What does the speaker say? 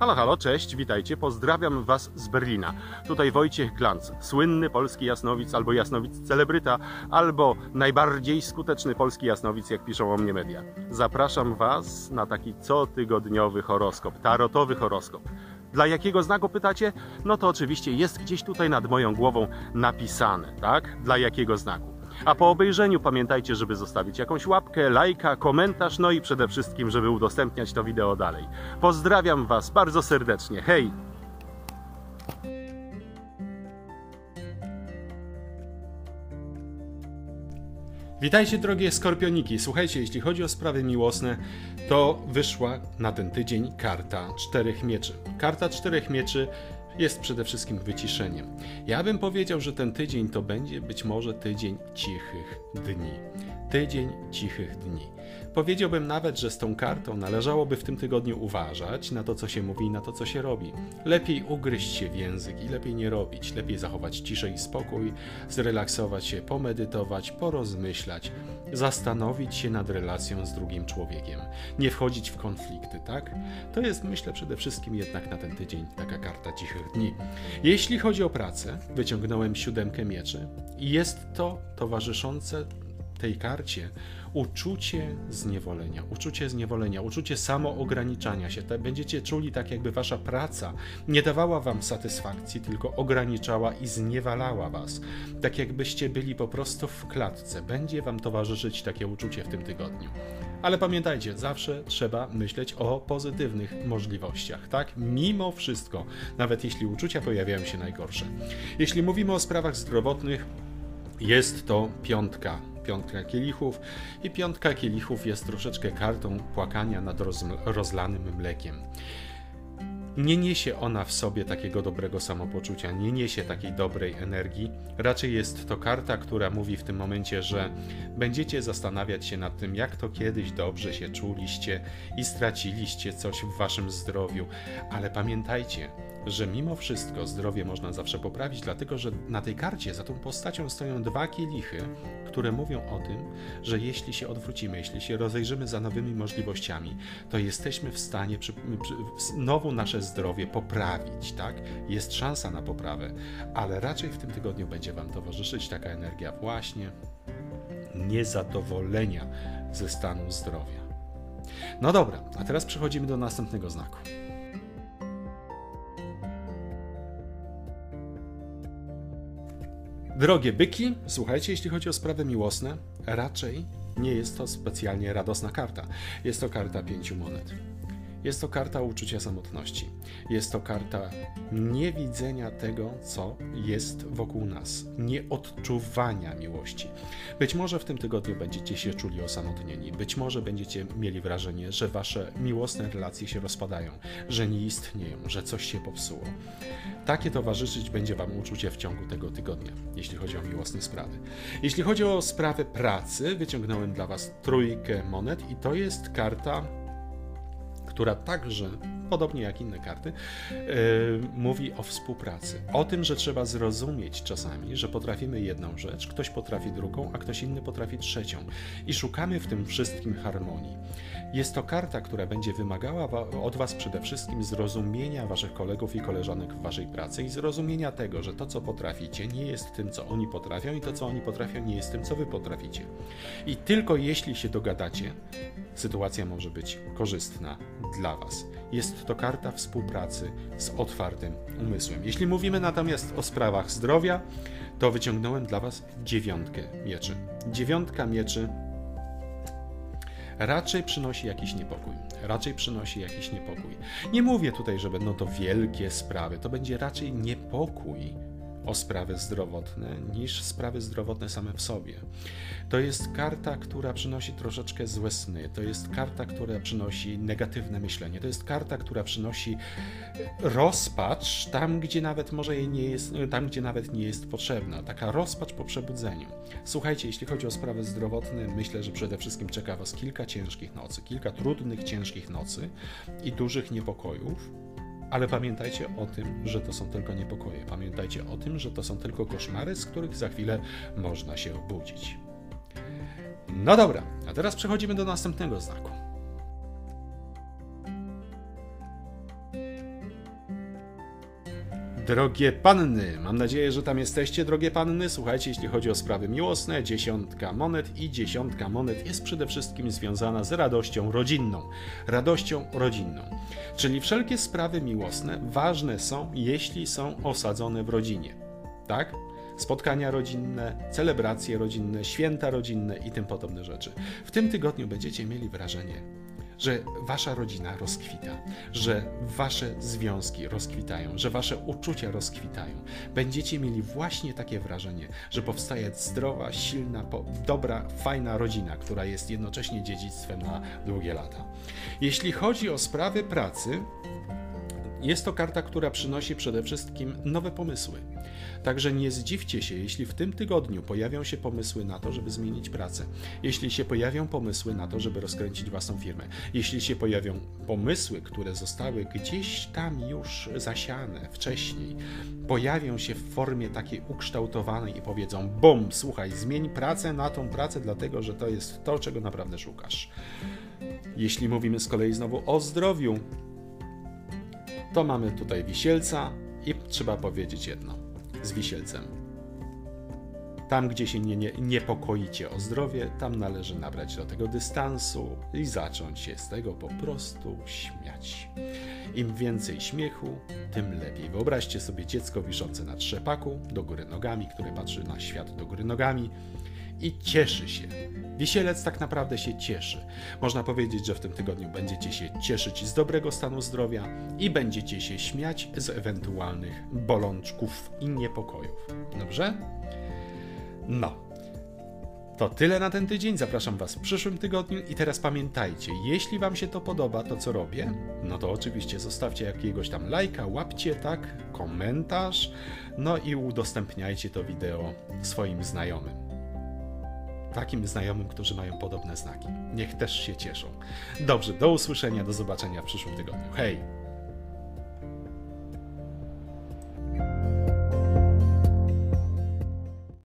Halo, halo, cześć, witajcie, pozdrawiam Was z Berlina. Tutaj Wojciech Glanc, słynny polski jasnowic, albo jasnowic celebryta, albo najbardziej skuteczny polski jasnowic, jak piszą o mnie media. Zapraszam Was na taki cotygodniowy horoskop, tarotowy horoskop. Dla jakiego znaku pytacie? No to oczywiście jest gdzieś tutaj nad moją głową napisane, tak? Dla jakiego znaku. A po obejrzeniu pamiętajcie, żeby zostawić jakąś łapkę, lajka, komentarz, no i przede wszystkim, żeby udostępniać to wideo dalej. Pozdrawiam Was bardzo serdecznie. Hej! Witajcie drogie skorpioniki. Słuchajcie, jeśli chodzi o sprawy miłosne, to wyszła na ten tydzień karta czterech mieczy. Karta czterech mieczy jest przede wszystkim wyciszeniem. Ja bym powiedział, że ten tydzień to będzie być może tydzień cichych dni. Tydzień cichych dni. Powiedziałbym nawet, że z tą kartą należałoby w tym tygodniu uważać na to, co się mówi i na to, co się robi. Lepiej ugryźć się w język i lepiej nie robić. Lepiej zachować ciszę i spokój, zrelaksować się, pomedytować, porozmyślać, zastanowić się nad relacją z drugim człowiekiem. Nie wchodzić w konflikty, tak? To jest, myślę, przede wszystkim jednak na ten tydzień taka karta cichych dni. Jeśli chodzi o pracę, wyciągnąłem siódemkę mieczy i jest to towarzyszące tej karcie uczucie zniewolenia, uczucie zniewolenia, uczucie samoograniczania się. Będziecie czuli tak, jakby wasza praca nie dawała wam satysfakcji, tylko ograniczała i zniewalała was. Tak jakbyście byli po prostu w klatce. Będzie wam towarzyszyć takie uczucie w tym tygodniu. Ale pamiętajcie, zawsze trzeba myśleć o pozytywnych możliwościach, tak? Mimo wszystko, nawet jeśli uczucia pojawiają się najgorsze. Jeśli mówimy o sprawach zdrowotnych, jest to piątka piątka kielichów i piątka kielichów jest troszeczkę kartą płakania nad rozlanym mlekiem. Nie niesie ona w sobie takiego dobrego samopoczucia, nie niesie takiej dobrej energii. Raczej jest to karta, która mówi w tym momencie, że będziecie zastanawiać się nad tym, jak to kiedyś dobrze się czuliście i straciliście coś w waszym zdrowiu. Ale pamiętajcie, że mimo wszystko zdrowie można zawsze poprawić, dlatego że na tej karcie za tą postacią stoją dwa kielichy, które mówią o tym, że jeśli się odwrócimy, jeśli się rozejrzymy za nowymi możliwościami, to jesteśmy w stanie przy, przy, znowu nasze zdrowie poprawić, tak? Jest szansa na poprawę, ale raczej w tym tygodniu będzie Wam towarzyszyć taka energia właśnie niezadowolenia ze stanu zdrowia. No dobra, a teraz przechodzimy do następnego znaku. Drogie byki, słuchajcie, jeśli chodzi o sprawy miłosne, raczej nie jest to specjalnie radosna karta. Jest to karta pięciu monet. Jest to karta uczucia samotności. Jest to karta niewidzenia tego, co jest wokół nas, nieodczuwania miłości. Być może w tym tygodniu będziecie się czuli osamotnieni, być może będziecie mieli wrażenie, że wasze miłosne relacje się rozpadają, że nie istnieją, że coś się popsuło. Takie towarzyszyć będzie wam uczucie w ciągu tego tygodnia, jeśli chodzi o miłosne sprawy. Jeśli chodzi o sprawę pracy, wyciągnąłem dla was trójkę monet i to jest karta która także, podobnie jak inne karty, yy, mówi o współpracy. O tym, że trzeba zrozumieć czasami, że potrafimy jedną rzecz, ktoś potrafi drugą, a ktoś inny potrafi trzecią. I szukamy w tym wszystkim harmonii. Jest to karta, która będzie wymagała od Was przede wszystkim zrozumienia Waszych kolegów i koleżanek w Waszej pracy i zrozumienia tego, że to, co potraficie, nie jest tym, co oni potrafią, i to, co oni potrafią, nie jest tym, co Wy potraficie. I tylko jeśli się dogadacie, sytuacja może być korzystna dla Was. Jest to karta współpracy z otwartym umysłem. Jeśli mówimy natomiast o sprawach zdrowia, to wyciągnąłem dla Was dziewiątkę mieczy. Dziewiątka mieczy raczej przynosi jakiś niepokój. Raczej przynosi jakiś niepokój. Nie mówię tutaj, że będą to wielkie sprawy, to będzie raczej niepokój o sprawy zdrowotne niż sprawy zdrowotne same w sobie. To jest karta, która przynosi troszeczkę złe sny, to jest karta, która przynosi negatywne myślenie, to jest karta, która przynosi rozpacz tam, gdzie nawet może jej nie jest, tam, gdzie nawet nie jest potrzebna. Taka rozpacz po przebudzeniu. Słuchajcie, jeśli chodzi o sprawy zdrowotne, myślę, że przede wszystkim czeka Was kilka ciężkich nocy, kilka trudnych, ciężkich nocy i dużych niepokojów ale pamiętajcie o tym, że to są tylko niepokoje. Pamiętajcie o tym, że to są tylko koszmary, z których za chwilę można się obudzić. No dobra, a teraz przechodzimy do następnego znaku. Drogie panny, mam nadzieję, że tam jesteście, drogie panny. Słuchajcie, jeśli chodzi o sprawy miłosne, dziesiątka monet i dziesiątka monet jest przede wszystkim związana z radością rodzinną. Radością rodzinną. Czyli wszelkie sprawy miłosne ważne są, jeśli są osadzone w rodzinie. Tak? spotkania rodzinne, celebracje rodzinne, święta rodzinne i tym podobne rzeczy. W tym tygodniu będziecie mieli wrażenie, że wasza rodzina rozkwita, że wasze związki rozkwitają, że wasze uczucia rozkwitają. Będziecie mieli właśnie takie wrażenie, że powstaje zdrowa, silna, dobra, fajna rodzina, która jest jednocześnie dziedzictwem na długie lata. Jeśli chodzi o sprawy pracy, jest to karta, która przynosi przede wszystkim nowe pomysły. Także nie zdziwcie się, jeśli w tym tygodniu pojawią się pomysły na to, żeby zmienić pracę, jeśli się pojawią pomysły na to, żeby rozkręcić własną firmę, jeśli się pojawią pomysły, które zostały gdzieś tam już zasiane wcześniej, pojawią się w formie takiej ukształtowanej i powiedzą: Bum, słuchaj, zmień pracę na tą pracę, dlatego że to jest to, czego naprawdę szukasz. Jeśli mówimy z kolei znowu o zdrowiu, to mamy tutaj wisielca i trzeba powiedzieć jedno z wisielcem. Tam, gdzie się nie, nie, niepokoicie o zdrowie, tam należy nabrać do tego dystansu i zacząć się z tego po prostu śmiać. Im więcej śmiechu, tym lepiej. Wyobraźcie sobie dziecko wiszące na trzepaku, do góry nogami, które patrzy na świat do góry nogami i cieszy się. Wisielec tak naprawdę się cieszy. Można powiedzieć, że w tym tygodniu będziecie się cieszyć z dobrego stanu zdrowia i będziecie się śmiać z ewentualnych bolączków i niepokojów. Dobrze? No. To tyle na ten tydzień. Zapraszam Was w przyszłym tygodniu. I teraz pamiętajcie, jeśli Wam się to podoba, to co robię, no to oczywiście zostawcie jakiegoś tam lajka, łapcie, tak, komentarz, no i udostępniajcie to wideo swoim znajomym takim znajomym, którzy mają podobne znaki. Niech też się cieszą. Dobrze, do usłyszenia, do zobaczenia w przyszłym tygodniu. Hej!